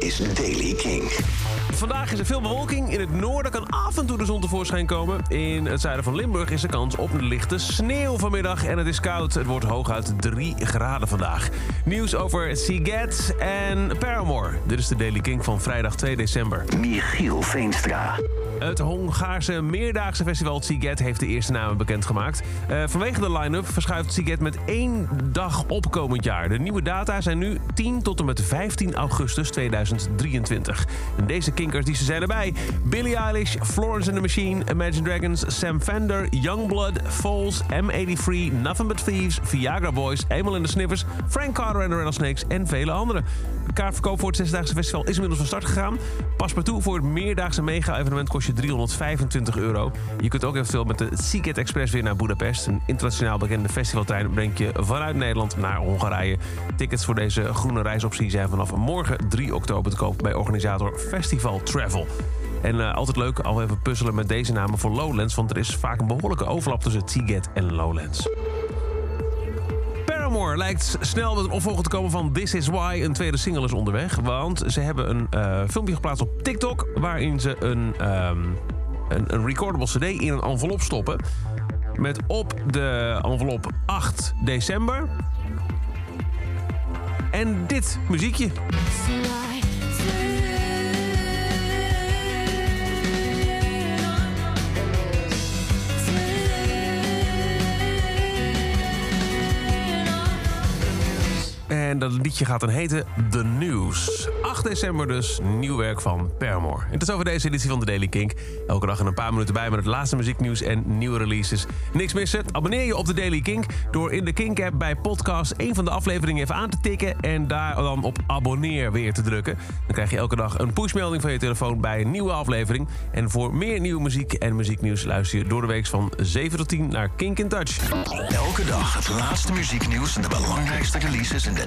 is Daily King. Vandaag is er veel bewolking. In het noorden kan af en toe de zon tevoorschijn komen. In het zuiden van Limburg is er kans op lichte sneeuw vanmiddag. En het is koud. Het wordt hooguit 3 graden vandaag. Nieuws over Siget en Paramore. Dit is de Daily King van vrijdag 2 december. Michiel Veenstra. Het Hongaarse meerdaagse festival Siget heeft de eerste namen bekendgemaakt. Uh, vanwege de line-up verschuift Siget met één dag op komend jaar. De nieuwe data zijn nu 10 tot en met 15 augustus 2023. En deze kinkertiesten zijn erbij. Billie Eilish, Florence and the Machine, Imagine Dragons, Sam Fender, Youngblood, Falls, M83, Nothing But Thieves, Viagra Boys, Emil and the Sniffers, Frank Carter en the Rattlesnakes en vele anderen. De kaartverkoop voor het Zesdaagse Festival is inmiddels van start gegaan. Paspartout voor het meerdaagse mega-evenement kost je 325 euro. Je kunt ook eventueel met de Seagate Express weer naar Budapest. Een internationaal bekende festivaltrein brengt je vanuit Nederland naar Hongarije. Tickets voor deze groene reisoptie zijn vanaf morgen 3 oktober te koop bij organisator Festival Travel. En uh, altijd leuk al even puzzelen met deze namen voor Lowlands... want er is vaak een behoorlijke overlap tussen Seagate en Lowlands. Paramore lijkt snel met een opvolger te komen van This Is Why. Een tweede single is onderweg. Want ze hebben een uh, filmpje geplaatst op TikTok... waarin ze een, um, een, een recordable cd in een envelop stoppen. Met op de envelop 8 december... En dit muziekje. Dat liedje gaat dan heten The News. 8 december dus, nieuw werk van Paramore. En tot over deze editie van The Daily Kink. Elke dag een paar minuten bij met het laatste muzieknieuws en nieuwe releases. Niks missen, abonneer je op The Daily Kink... door in de Kink-app bij podcast een van de afleveringen even aan te tikken... en daar dan op abonneer weer te drukken. Dan krijg je elke dag een pushmelding van je telefoon bij een nieuwe aflevering. En voor meer nieuwe muziek en muzieknieuws... luister je door de week van 7 tot 10 naar Kink in Touch. Elke dag het laatste muzieknieuws en de belangrijkste releases in de